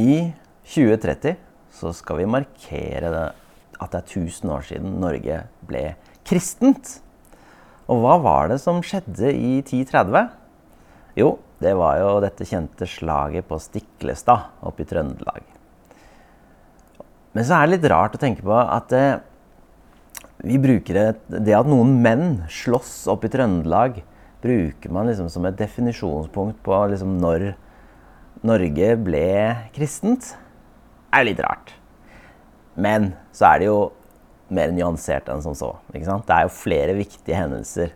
I 2030 så skal vi markere det, at det er 1000 år siden Norge ble kristent. Og hva var det som skjedde i 1030? Jo, det var jo dette kjente slaget på Stiklestad oppe i Trøndelag. Men så er det litt rart å tenke på at eh, vi bruker det, det at noen menn slåss oppe i Trøndelag, bruker man liksom som et definisjonspunkt på liksom når Norge ble kristent. Er litt rart. Men så er det jo mer nyansert enn som så. Det er jo flere viktige hendelser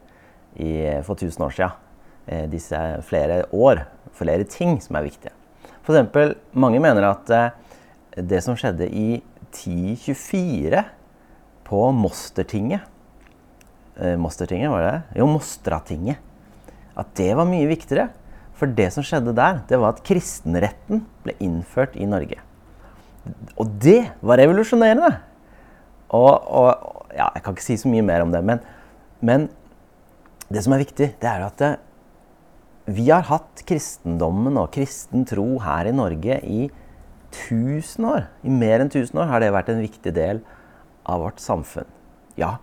i, for 1000 år siden. Eh, disse flere år, flere ting som er viktige. F.eks. mange mener at eh, det som skjedde i 1024 på Mostertinget eh, Mostertinget, var det? Jo, Mostratinget. At det var mye viktigere. For det som skjedde der, det var at kristenretten ble innført i Norge. Og det var revolusjonerende! Og, og ja, Jeg kan ikke si så mye mer om det, men, men det som er viktig, det er at det, vi har hatt kristendommen og kristen tro her i Norge i 1000 år. I mer enn 1000 år har det vært en viktig del av vårt samfunn. Ja,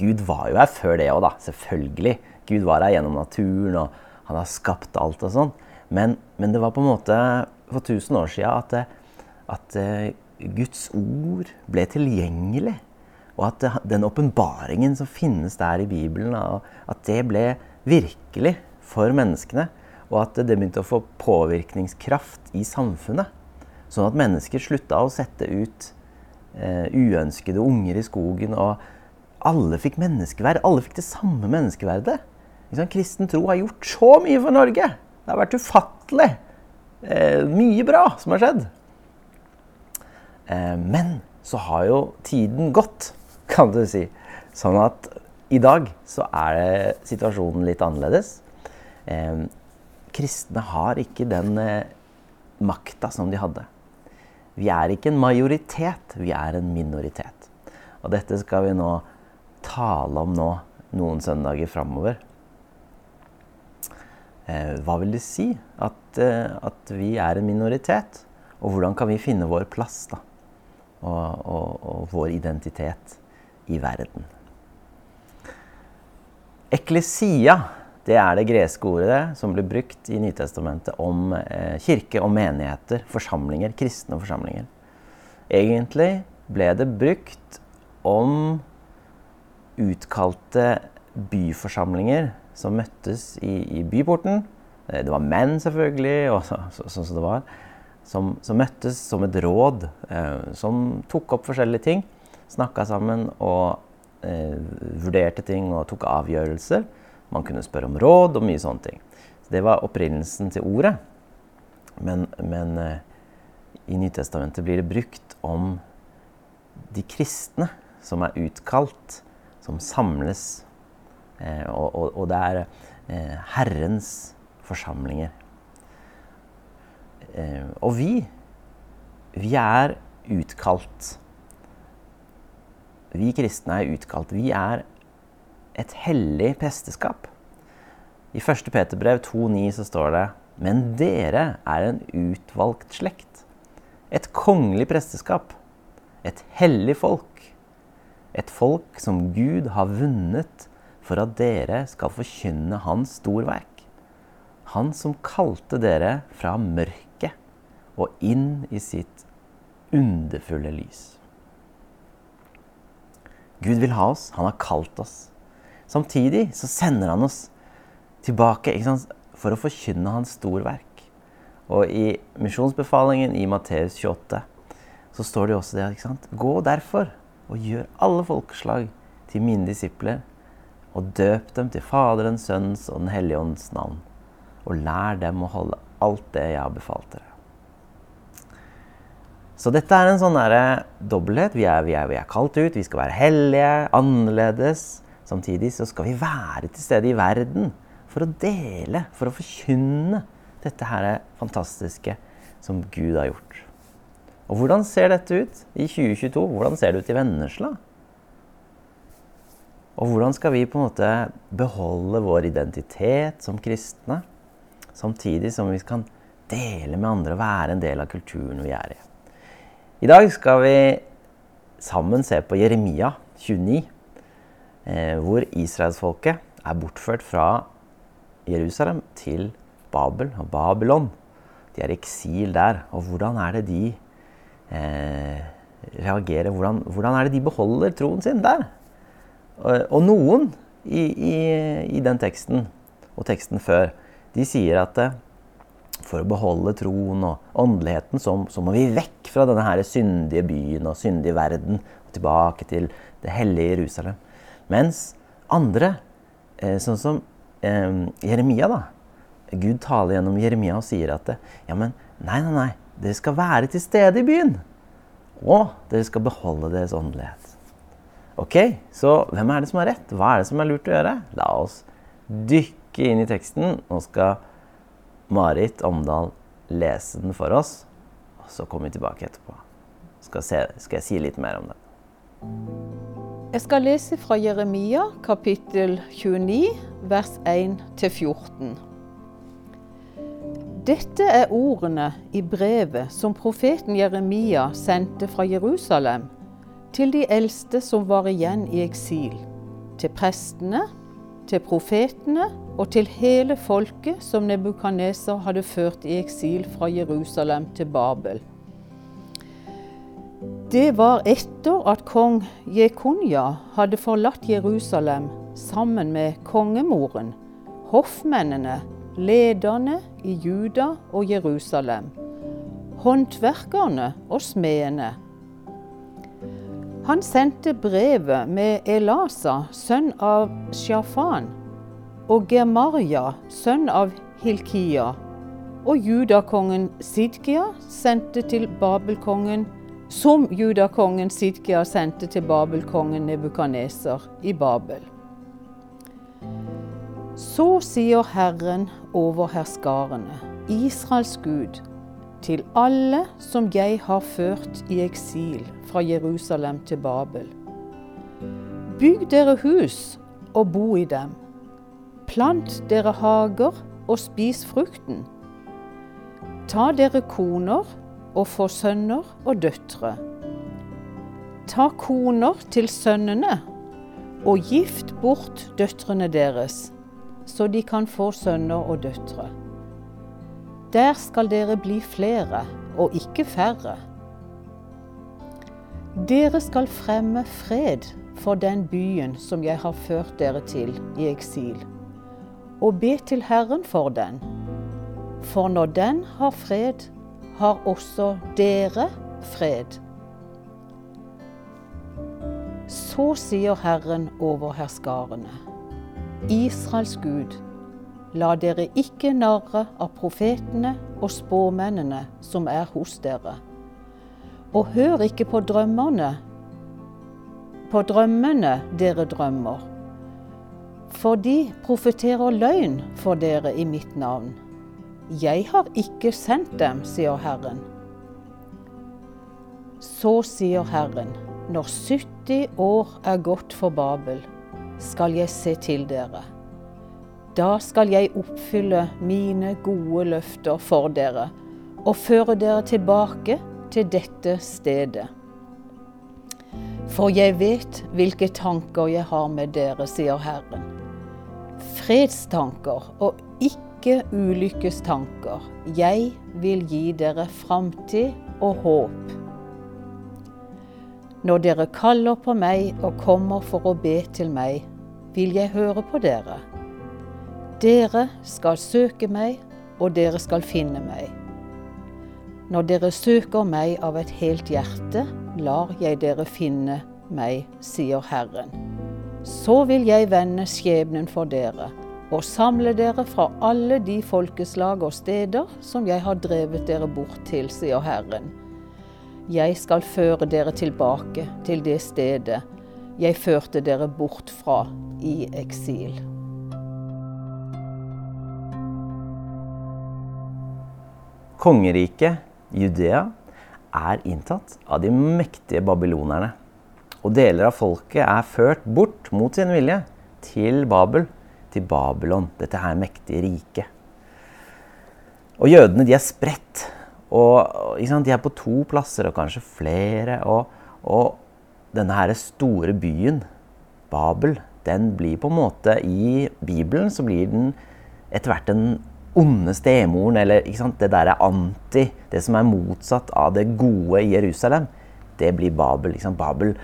Gud var jo her før det òg, da. Selvfølgelig. Gud var her gjennom naturen, og han har skapt alt og sånn. Men, men, det var på en måte for 1000 år sia at, at, eh, Guds ord ble tilgjengelig. Og at den åpenbaringen som finnes der i Bibelen, at det ble virkelig for menneskene. Og at det begynte å få påvirkningskraft i samfunnet. Sånn at mennesker slutta å sette ut eh, uønskede unger i skogen. Og alle fikk menneskeverd. Alle fikk det samme menneskeverdet. Kristen tro har gjort så mye for Norge. Det har vært ufattelig. Eh, mye bra som har skjedd. Eh, men så har jo tiden gått, kan du si. Sånn at i dag så er det situasjonen litt annerledes. Eh, kristne har ikke den eh, makta som de hadde. Vi er ikke en majoritet, vi er en minoritet. Og dette skal vi nå tale om nå noen søndager framover. Eh, hva vil det si at, eh, at, vi er en minoritet? Og hvordan kan vi finne vår plass da? Og, og, og vår identitet i verden? Eklesia det er det greske ordet som blir brukt i Nytestamentet om eh, kirke og menigheter, forsamlinger, kristne forsamlinger. Egentlig ble det brukt om utkalte byforsamlinger som møttes i, i byporten. Eh, det var menn, selvfølgelig, og så, så, sånn som det var. Som, som, møttes som et råd, eh, som tok opp forskjellige ting. Snakka sammen og eh, vurderte ting og tok avgjørelser. Man kunne spørre om råd og mye sånne ting. Så det var opprinnelsen til ordet. Men, men eh, i Nytestamentet blir det brukt om de kristne som er utkalt, som samles. Eh, og, og, og, det er eh, Herrens forsamlinger. Eh, og vi, vi er utkalt. Vi kristne er utkalt. Vi er et hellig presteskap. I 1. Peterbrev 2,9 så står det Men dere er en utvalgt slekt. Et kongelig presteskap. Et hellig folk. Et folk som Gud har vunnet for at dere skal forkynne Hans storverk. Han som kalte dere fra mørket og inn i sitt underfulle lys. Gud vil ha oss. Han har kalt oss. Samtidig så sender han oss tilbake for å forkynne hans storverk. Og i misjonsbefalingen i Matteus 28 så står det også det. ikke sant? Gå derfor og gjør alle folkeslag til mine disipler, og døp dem til Faderens, Sønns og Den hellige ånds navn. Og lær dem å holde alt det jeg har befalt dere. Så dette er en sånn dobbelthet. Vi er, vi, er, er kalt ut, vi skal være hellige, annerledes. Samtidig så skal vi være til stede i verden for å dele, for å forkynne dette her fantastiske som Gud har gjort. Og hvordan ser dette ut i 2022? Hvordan ser det ut i Vennesla? Og hvordan skal vi på en måte beholde vår identitet som kristne, samtidig som vi kan dele med andre og være en del av kulturen vi er i. I dag skal vi sammen se på Jeremia 29, eh, hvor israelsfolket er bortført fra Jerusalem til Babel og Babylon. De er i eksil der. Og hvordan er det de eh, reagerer? Hvordan, hvordan, er det de beholder troen sin der? Og, og noen i, i, i, den teksten og teksten før, de sier at eh, for å beholde troen og åndeligheten, så, så, må vi vekk fra denne her syndige byen og syndige verden og tilbake til det hellige Jerusalem. Mens andre, eh, sånn som eh, Jeremia, da, Gud taler gjennom Jeremia og sier at ja, men nei, nei, nei, dere skal være til stede i byen. Og dere skal beholde deres åndelighet. Ok, så hvem er det som har rett? Hva er det som er lurt å gjøre? La oss dykke inn i teksten. Nå skal Marit Omdal lese den for oss. Og så kommer vi tilbake etterpå. Skal, se, skal jeg si litt mer om det. Jeg skal lese fra Jeremia kapittel 29 vers 1 14. Dette er ordene i brevet som profeten Jeremia sendte fra Jerusalem til de eldste som var igjen i eksil, til prestene, til profetene og til hele folket som Nebukaneser hadde ført i eksil fra Jerusalem til Babel. Det var etter at kong Jekonja hadde forlatt Jerusalem sammen med kongemoren, hoffmennene lederne i Juda og Jerusalem, håndverkerne og smedene. Han sendte brevet med Elasa, sønn av Shafan, og Gemaria, sønn av Hilkia, og judakongen Sidkia sendte til Babelkongen som judakongen Sidkia sendte til Babelkongen Nebukaneser i Babel. Så sier Herren over herskarene, Israels Gud, til alle som jeg har ført i eksil fra Jerusalem til Babel. Bygg dere hus og bo i dem. Plant dere hager og spis frukten. Ta dere koner og få sønner og døtre. Ta koner til sønnene og gift bort døtrene deres så de kan få sønner og døtre. Der skal dere bli flere og ikke færre. Dere skal fremme fred for den byen som jeg har ført dere til i eksil, og be til Herren for den. For når den har fred, har også dere fred. Så sier Herren over herskarene. Israels Gud, la dere ikke narre av profetene og spåmennene som er hos dere. Og hør ikke på drømmerne, på drømmene dere drømmer. For de profeterer løgn for dere i mitt navn. Jeg har ikke sendt dem, sier Herren. Så sier Herren, når 70 år er gått for Babel, skal jeg se til dere. Da skal jeg oppfylle mine gode løfter for dere og føre dere tilbake til dette stedet. For jeg vet hvilke tanker jeg har med dere, sier Herren. Fredstanker og ikke ulykkestanker. Jeg vil gi dere framtid og håp. Når dere kaller på meg og kommer for å be til meg, vil jeg høre på dere. Dere skal søke meg, og dere skal finne meg. Når dere søker meg av et helt hjerte, lar jeg dere finne meg, sier Herren. Så vil jeg vende skjebnen for dere og samle dere fra alle de folkeslag og steder som jeg har drevet dere bort til, sier Herren. Jeg skal føre dere tilbake til det stedet jeg førte dere bort fra i eksil. Kongeriket Judea er inntatt av de mektige babylonerne. Og deler av folket er ført bort mot sin vilje til Babel, til Babylon, dette her mektige riket. Og jødene de er spredt. Og De er på to plasser, og kanskje flere. Og, og denne her store byen, Babel, den blir på en måte I Bibelen så blir den etter hvert den onde stemoren, eller det der er anti, det som er motsatt av det gode i Jerusalem, det blir Babel. Babel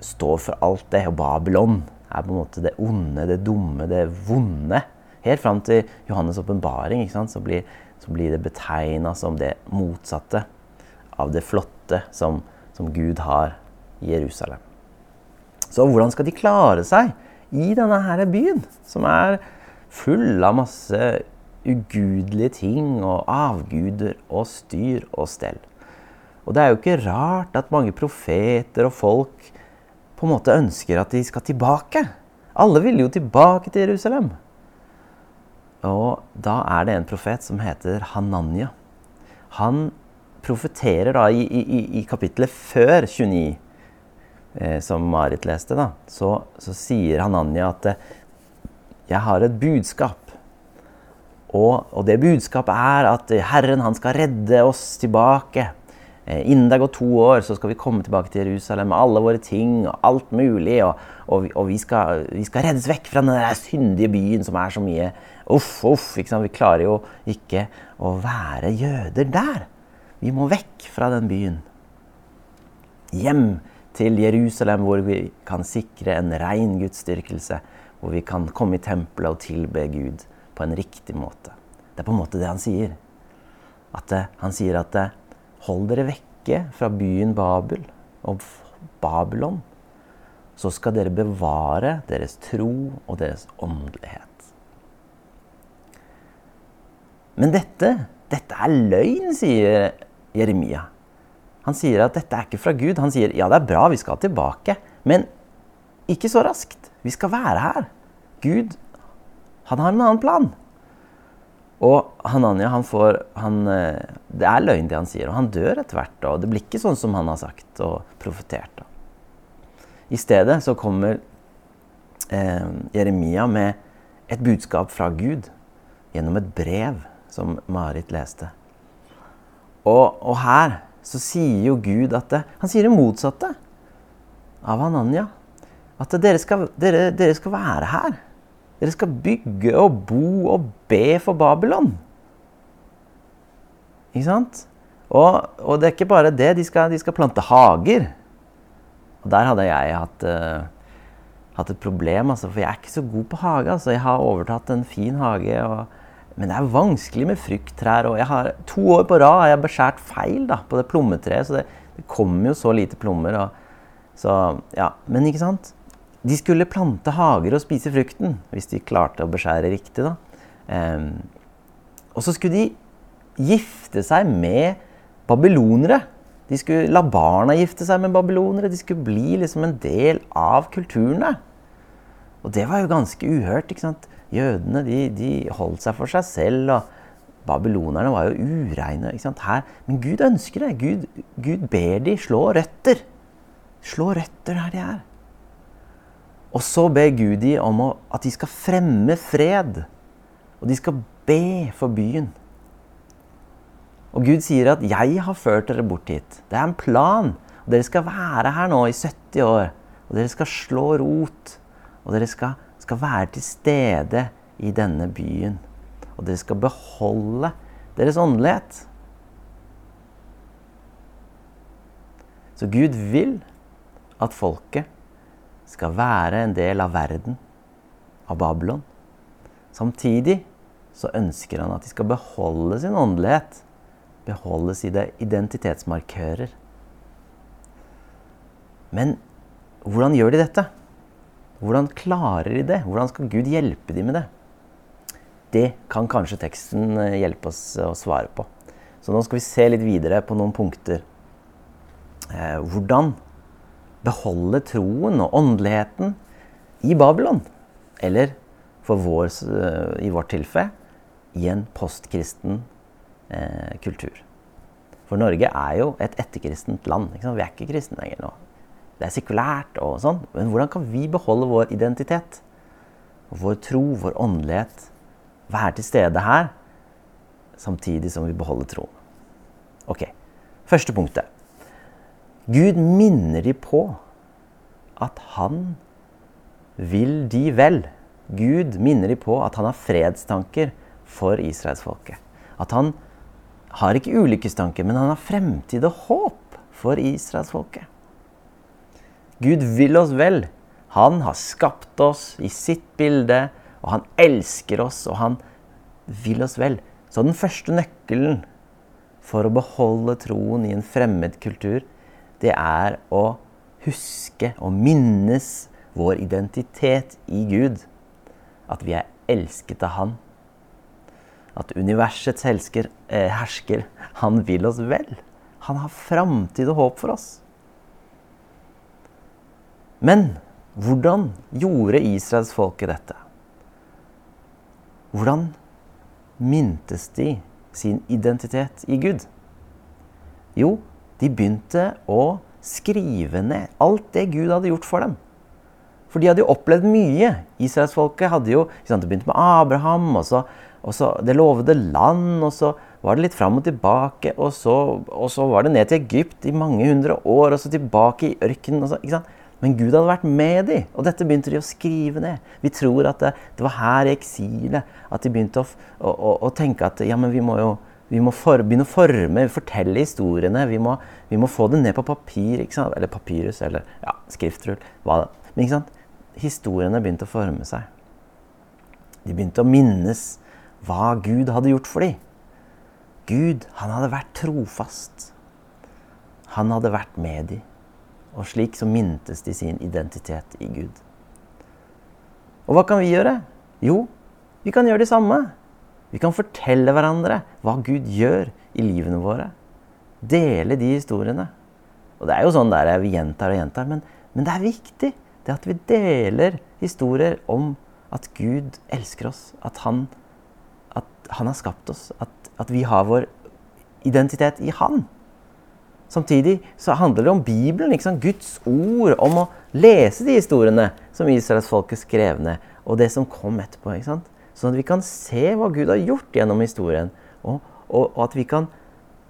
står for alt det, og Babylon er på en måte det onde, det dumme, det vonde. Helt fram til Johannes' åpenbaring så, så, blir det betegna som det motsatte av det flotte som, som Gud har i Jerusalem. Så hvordan skal de klare seg i denne her byen, som er full av masse ugudelige ting og avguder og styr og stell? Og det er jo ikke rart at mange profeter og folk på en måte ønsker at de skal tilbake. Alle vil jo tilbake til Jerusalem. Og da er det en profet som heter Hananya. Han profeterer da i, i, i kapittelet før 29, eh, som Marit leste, da, så, så sier Hananya at eh, jeg har et budskap. Og, og, det budskapet er at Herren han skal redde oss tilbake. Eh, innen det går to år, så skal vi komme tilbake til Jerusalem med alle våre ting og alt mulig. Og, og, og vi, skal, vi, skal, reddes vekk fra den syndige byen som er så mye Uff, uff. Vi klarer jo ikke å være jøder der. Vi må vekk fra den byen. Hjem til Jerusalem, hvor vi kan sikre en rein gudsdyrkelse. Hvor vi kan komme i tempelet og tilbe Gud på en riktig måte. Det er på en måte det han sier. At, han sier at Hold dere vekke fra byen Babel og Babylon. Så skal dere bevare deres tro og deres åndelighet. Men dette, dette er løgn, sier Jeremia. Han sier at dette er ikke fra Gud. Han sier ja, det er bra, vi skal tilbake. Men ikke så raskt. Vi skal være her. Gud, han har en annen plan. Og Hananya, han får han, eh, Det er løgn, det han sier. Og han dør etter hvert. Og det blir ikke sånn som han har sagt og profetert. I stedet så kommer eh, Jeremia med et budskap fra Gud gjennom et brev som Marit leste. Og, og her så sier jo Gud at det, Han sier det motsatte av Hananya. At dere skal, dere, dere skal være her. Dere skal bygge og bo og be for Babylon. Ikke sant? Og, og det er ikke bare det. De skal, de skal, plante hager. Og der hadde jeg hatt, uh, hatt et problem, altså, for jeg er ikke så god på hage. Altså. Jeg har overtatt en fin hage, og, men det er vanskelig med frukttrær. Og har, to år på rad har jeg beskjært feil da, på det plommetreet, så det, det kommer jo så lite plommer. Og, så, ja. Men ikke sant? De skulle plante hager og spise frukten, hvis de klarte å beskjære riktig. da. Um, og så skulle de gifte seg med babylonere. De skulle la barna gifte seg med babylonere. De skulle bli liksom en del av kulturene. Og det var jo ganske uhørt. ikke sant? Jødene de, de holdt seg for seg selv. og Babylonerne var jo ureine. ikke sant? Her. Men Gud ønsker det. Gud, Gud ber de slå røtter. Slå røtter der de er. Og så ber Gud de om at de skal fremme fred. Og de skal be for byen. Og Gud sier at 'jeg har ført dere bort hit'. Det er en plan. Og dere skal være her nå i 70 år. Og dere skal slå rot. Og dere skal, skal være til stede i denne byen. Og dere skal beholde deres åndelighet. Så Gud vil at folket skal være en del av verden, av Babylon. Samtidig så ønsker han at de skal beholde sin åndelighet. Beholde sine identitetsmarkører. Men hvordan gjør de dette? Hvordan klarer de det? Hvordan skal Gud hjelpe dem med det? Det kan kanskje teksten eh, hjelpe oss å svare på. Så nå skal vi se litt videre på noen punkter. Eh, hvordan beholde troen og åndeligheten i Babylon. Eller vår, eh, i vårt tilfelle i en postkristen eh, kultur. For Norge er jo et etterkristent land. Vi er ikke kristne lenger nå. Det er sekulært og sånn. Men hvordan kan vi beholde vår identitet? Vår tro, vår åndelighet. Være til stede her samtidig som vi beholder troen. Ok, Første punktet. Gud minner de på at han vil de vel. Gud minner de på at han har fredstanker for israelsfolket. At han har ikke ulykkestanker, men han har fremtid og håp for israelsfolket. Gud vil oss vel. Han har skapt oss i sitt bilde, og han elsker oss, og han vil oss vel. Så den første nøkkelen for å beholde troen i en fremmed kultur, det er å huske og minnes vår identitet i Gud. At vi er elsket av Han. At universets helsker, eh, hersker, han vil oss vel. Han har framtid og håp for oss. Men hvordan gjorde Israels folke dette? Hvordan mintes de sin identitet i Gud? Jo, de begynte å skrive ned alt det Gud hadde gjort for dem. For de hadde jo opplevd mye. Israelsfolket hadde jo sant, Det begynte med Abraham, og så, og så, det lovede land, og så var det litt fram og tilbake, og så, og så, var det ned til Egypt i mange hundre år, og så tilbake i ørkenen. Men Gud hadde vært med dem, og dette begynte de å skrive ned. Vi tror at det, det var her i eksilet at de begynte å, å, å, å, tenke at ja, men vi må jo vi må for, begynne å forme, fortelle historiene. Vi må, vi må, få det ned på papir. Eller papyrus, eller ja, skriftrull. Hva, men ikke sant? historiene begynte å forme seg. De begynte å minnes hva Gud hadde gjort for dem. Gud, han hadde vært trofast. Han hadde vært med dem. Og slik så mintes de sin identitet i Gud. Og hva kan vi gjøre? Jo, vi kan gjøre det samme. Vi kan fortelle hverandre hva Gud gjør i livene våre. Dele de historiene. Og det er jo sånn der vi gjentar og gjentar, men, men det er viktig det at vi deler historier om at Gud elsker oss, at Han, at han har skapt oss, at, at, vi har vår identitet i Han. Samtidig så handler det om Bibelen, Guds ord, om å lese de historiene som israelsfolket skrev ned, og det som kom etterpå. Sånn at vi kan se hva Gud har gjort gjennom historien, og, og, og at vi kan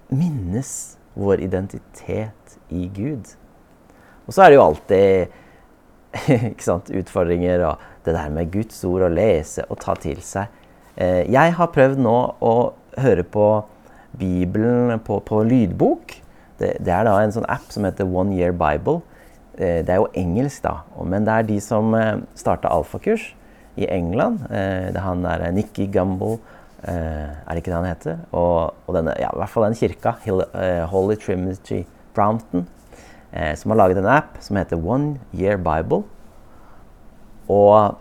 minnes vår identitet i Gud. Og så er det jo alltid sant, utfordringer og det der med Guds ord å lese og ta til seg. Eh, jeg har prøvd nå å høre på Bibelen på, på lydbok. Det, det, er da en sånn app som heter One Year Bible. Eh, det er jo engelsk, da, men det er de som eh, starta alfakurs i England. Det er han der Nikki Gumbel, er det ikke det han heter? Og, og denne, ja, i hvert fall den kirka, Holy Trinity Brompton, eh, som har laget en app som heter One Year Bible. Og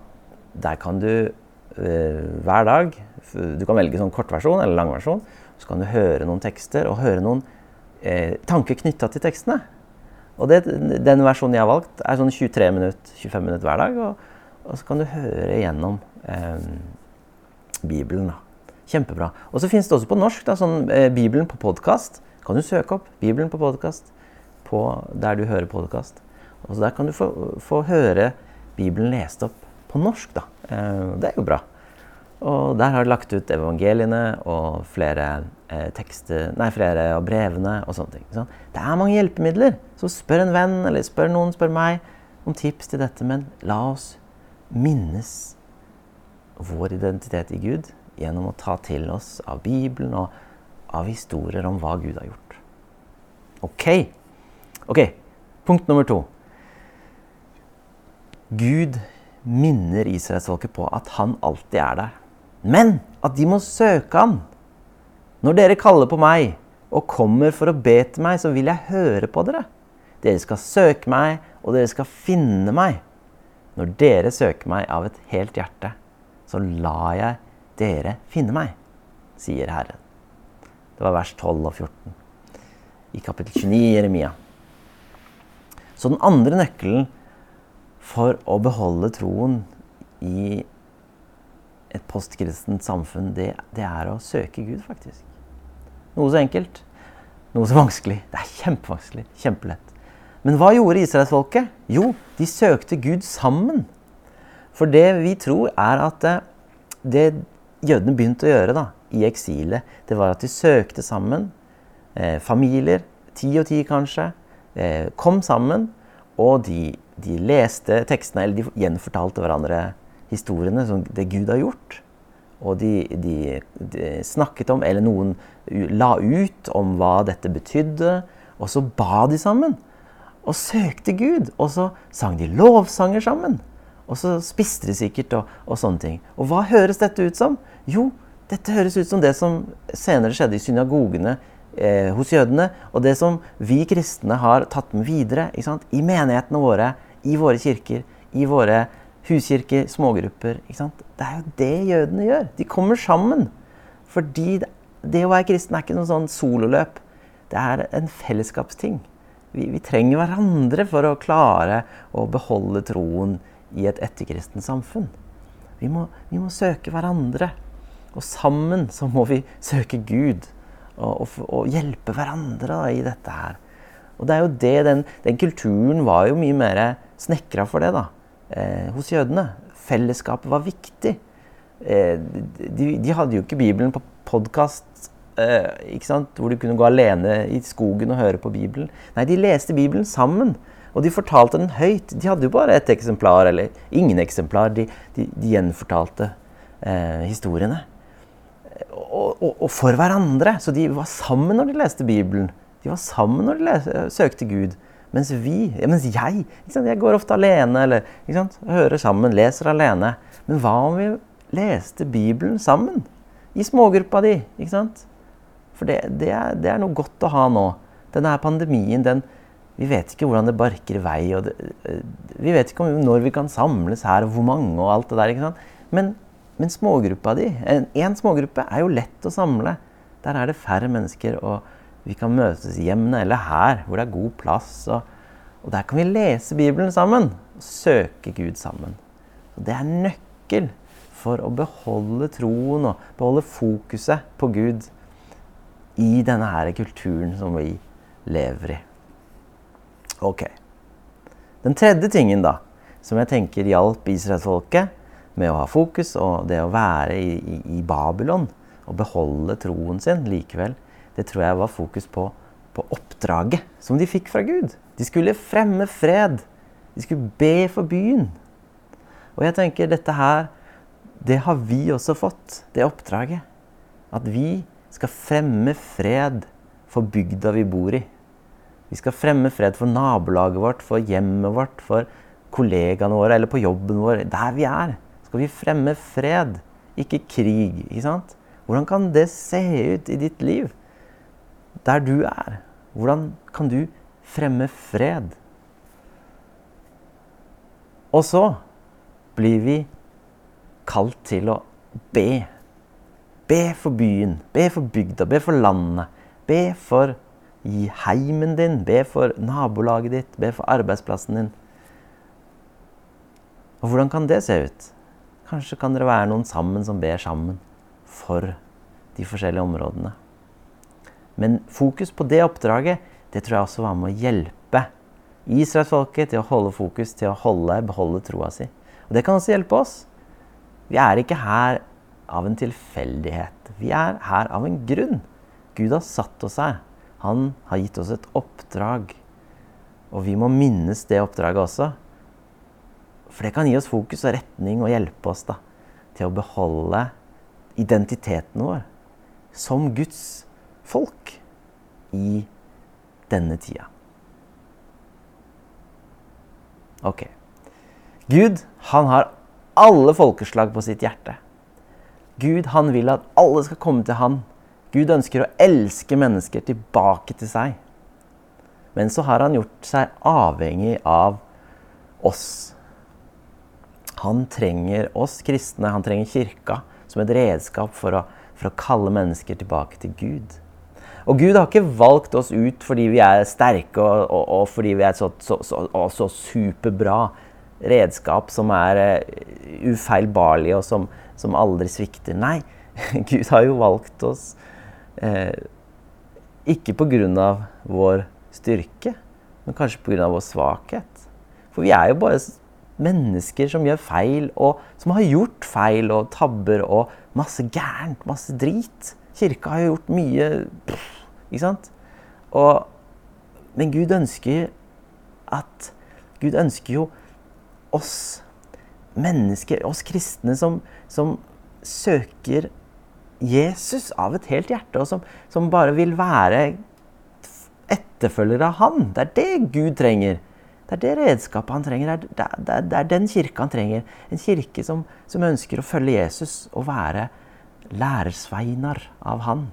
der kan du eh, hver dag Du kan velge sånn kortversjon eller langversjon. Så kan du høre noen tekster og høre noen eh, tanker knytta til tekstene. Og det, den versjonen jeg har valgt, er sånn 23 minutter, 25 minutter hver dag. Og, og så kan du høre gjennom eh, Bibelen. da. Kjempebra. Og så finnes det også på norsk. da, sånn eh, Bibelen på podkast. Kan du søke opp Bibelen på podkast der du hører podkast. Så der kan du få, få, høre Bibelen lest opp på norsk, da. Eh, det er jo bra. Og der har de lagt ut evangeliene og flere eh, tekster Nei, flere av brevene og sånne ting. Sånn. Det er mange hjelpemidler. Så spør en venn, eller spør noen, spør meg om tips til dette. Men la oss minnes vår identitet i Gud gjennom å ta til oss av Bibelen og av historier om hva Gud har gjort. Ok, Ok, punkt nummer to. Gud minner israelsfolket på at han alltid er der. Men at de må søke han. Når dere kaller på meg og kommer for å be til meg, så vil jeg høre på dere. Dere skal søke meg, og dere skal finne meg. Når dere søker meg av et helt hjerte, så lar jeg dere finne meg, sier Herren. Det var vers 12 og 14 i kapittel 29 i Jeremia. Så den andre nøkkelen for å beholde troen i et postkristent samfunn, det, det, er å søke Gud, faktisk. Noe så enkelt, noe så vanskelig. Det er kjempevanskelig. Kjempelett. Men hva gjorde israelsfolket? Jo, de søkte Gud sammen. For det vi tror, er at det jødene begynte å gjøre, da, i eksilet, det var at de søkte sammen. Eh, familier, ti og ti kanskje, eh, kom sammen. Og de, de, leste tekstene, eller de gjenfortalte hverandre historiene som det Gud har gjort. Og de, de, de snakket om, eller noen la ut om hva dette betydde. Og så ba de sammen og søkte Gud. Og så sang de lovsanger sammen. Og så spiste de sikkert og, og, sånne ting. Og hva høres dette ut som? Jo, dette høres ut som det som senere skjedde i synagogene eh, hos jødene. Og det som vi kristne har tatt med videre i menighetene våre, i våre kirker, i våre huskirker, smågrupper. Det er jo det jødene gjør. De kommer sammen. Fordi det, det å være kristen er ikke noe sånn sololøp. Det er en fellesskapsting. Vi, vi, trenger hverandre for å klare å beholde troen i et etterkristent samfunn. Vi må, vi må, søke hverandre. Og sammen så må vi søke Gud. Og, og, og hjelpe hverandre da, i dette her. Og det er jo det, den, den kulturen var jo mye mer snekra for det da, eh, hos jødene. Fellesskapet var viktig. Eh, de, de, hadde jo ikke Bibelen på podkast eh, hvor du kunne gå alene i skogen og høre på Bibelen. Nei, de leste Bibelen sammen. Og de fortalte den høyt. De hadde jo bare ett eksemplar, eller ingen eksemplar. De, de, de gjenfortalte eh, historiene. Og, og, og, for hverandre. Så de var sammen når de leste Bibelen. De var sammen når de leste, søkte Gud. Mens vi, mens jeg Jeg går ofte alene, eller hører sammen, leser alene. Men hva om vi leste Bibelen sammen? I smågruppa di. ikke sant? For det, det, er, det, er, noe godt å ha nå. Denne pandemien, den, vi vet ikke hvordan det barker i vei. Det, eh, vi vet ikke om når vi kan samles her, og hvor mange og alt det der. ikke sant? Men, men smågruppa di, én smågruppe, er jo lett å samle. Der er det færre mennesker, og vi kan møtes i hjemmene eller her, hvor det er god plass. Og, og der kan vi lese Bibelen sammen. Søke Gud sammen. Og det er nøkkel for å beholde troen og beholde fokuset på Gud i denne her kulturen som vi lever i. Ok. Den tredje tingen da, som jeg tenker hjalp israelsfolket med å ha fokus og det å være i, i, i, Babylon og beholde troen sin likevel, det tror jeg var fokus på, på oppdraget som de fikk fra Gud. De skulle fremme fred. De skulle be for byen. Og jeg tenker dette her, det har vi også fått, det oppdraget. At vi skal fremme fred for bygda vi bor i. Vi skal fremme fred for nabolaget vårt, for hjemmet vårt, for kollegaene våre eller på jobben vår. Der vi er, skal vi fremme fred, ikke krig. ikke sant? Hvordan kan det se ut i ditt liv? Der du er. Hvordan kan du fremme fred? Og så blir vi kalt til å be Be for byen, be for bygda, be for landet. Be for heimen din, be for nabolaget ditt, be for arbeidsplassen din. Og hvordan kan det se ut? Kanskje kan dere være noen sammen som ber sammen for de forskjellige områdene. Men fokus på det oppdraget, det tror jeg også var med å hjelpe israelsfolket til å holde fokus, til å holde, beholde troa si. Og det kan også hjelpe oss. Vi er ikke her av en tilfeldighet. Vi er her av en grunn. Gud har satt oss her. Han har gitt oss et oppdrag. Og vi må minnes det oppdraget også. For det kan gi oss fokus og retning og hjelpe oss da, til å beholde identiteten vår som Guds folk i denne tida. Ok. Gud, han har alle folkeslag på sitt hjerte. Gud han vil at alle skal komme til han. Gud ønsker å elske mennesker tilbake til seg. Men så har han gjort seg avhengig av oss. Han trenger oss kristne, han trenger kirka, som et redskap for å, for å kalle mennesker tilbake til Gud. Og Gud har ikke valgt oss ut fordi vi er sterke og, og, og fordi vi er så, så, så, så superbra redskap som er uh, ufeilbarlige og som, som aldri svikter. Nei, Gud har jo valgt oss eh, ikke pga. vår styrke, men kanskje pga. vår svakhet. For vi er jo bare mennesker som gjør feil, og som har gjort feil og tabber og masse gærent, masse drit. Kirka har jo gjort mye Ikke sant? Og, men Gud ønsker at Gud ønsker jo oss mennesker, oss kristne, som, som søker Jesus av et helt hjerte, og som, som bare vil være etterfølgere av Han. Det er det Gud trenger. Det er det redskapet han trenger. Det er, det er, det er den kirka han trenger. En kirke som, som, ønsker å følge Jesus og være lærersveinar av han.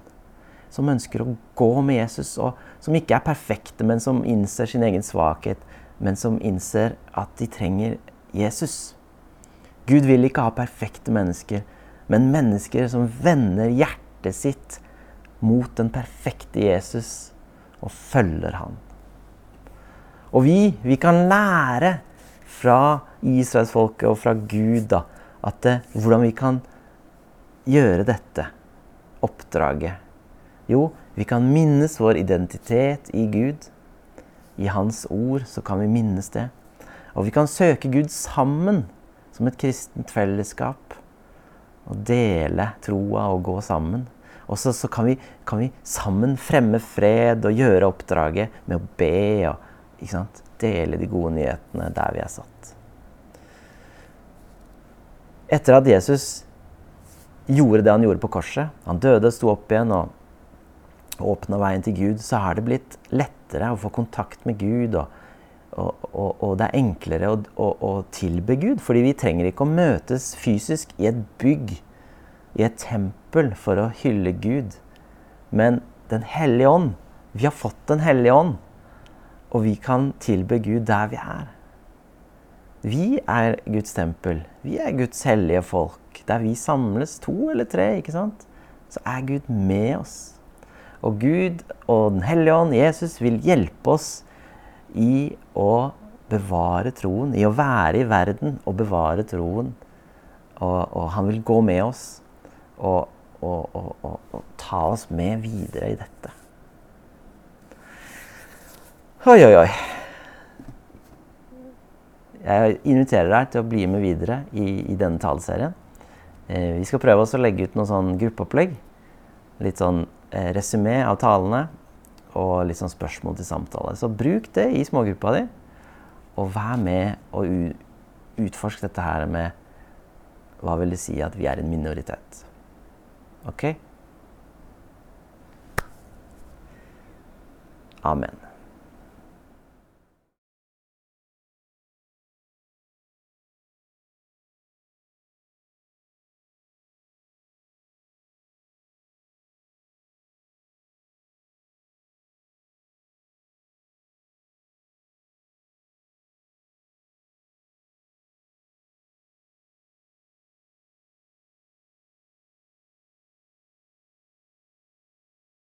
Som ønsker å gå med Jesus, og som ikke er perfekte, men som innser sin egen svakhet. Men som innser at de trenger Jesus. Gud vil ikke ha perfekte mennesker, men mennesker som vender hjertet sitt mot den perfekte Jesus og følger han. Og vi, vi kan lære fra israelsfolket og fra Gud da, at det, hvordan vi kan gjøre dette oppdraget. Jo, vi kan minnes vår identitet i Gud. I Hans ord så kan vi minnes det. Og vi kan søke Gud sammen som et kristent fellesskap. Å dele troa og gå sammen. Og så, så kan, vi, kan, vi, sammen fremme fred og gjøre oppdraget med å be og Dele de gode nyhetene der vi er satt. Etter at Jesus gjorde det han gjorde på korset, han døde, sto opp igjen og åpna veien til Gud, så har det blitt lettere å få kontakt med Gud. og, og, og, det er enklere å, å, å, tilbe Gud, fordi vi trenger ikke å møtes fysisk i et bygg, i et tempel, for å hylle Gud. Men Den hellige ånd Vi har fått Den hellige ånd. Og vi kan tilbe Gud der vi er. Vi er Guds tempel. Vi er Guds hellige folk. Der vi samles, to eller tre, ikke sant? så er Gud med oss. Og Gud og Den hellige ånd, Jesus, vil hjelpe oss i å bevare troen, i å være i verden og bevare troen. Og, og han vil gå med oss og, og, og ta oss med videre i dette. Oi, oi, oi. Jeg inviterer deg til å bli med videre i, i denne taleserien. Eh, vi skal prøve oss å legge ut noe sånn gruppeopplegg. Litt sånn eh, resymé av talene og litt sånn spørsmål til samtale. Så bruk det i smågruppa di, og vær med og utforsk dette her med hva vil det si at vi er en minoritet. OK? Amen.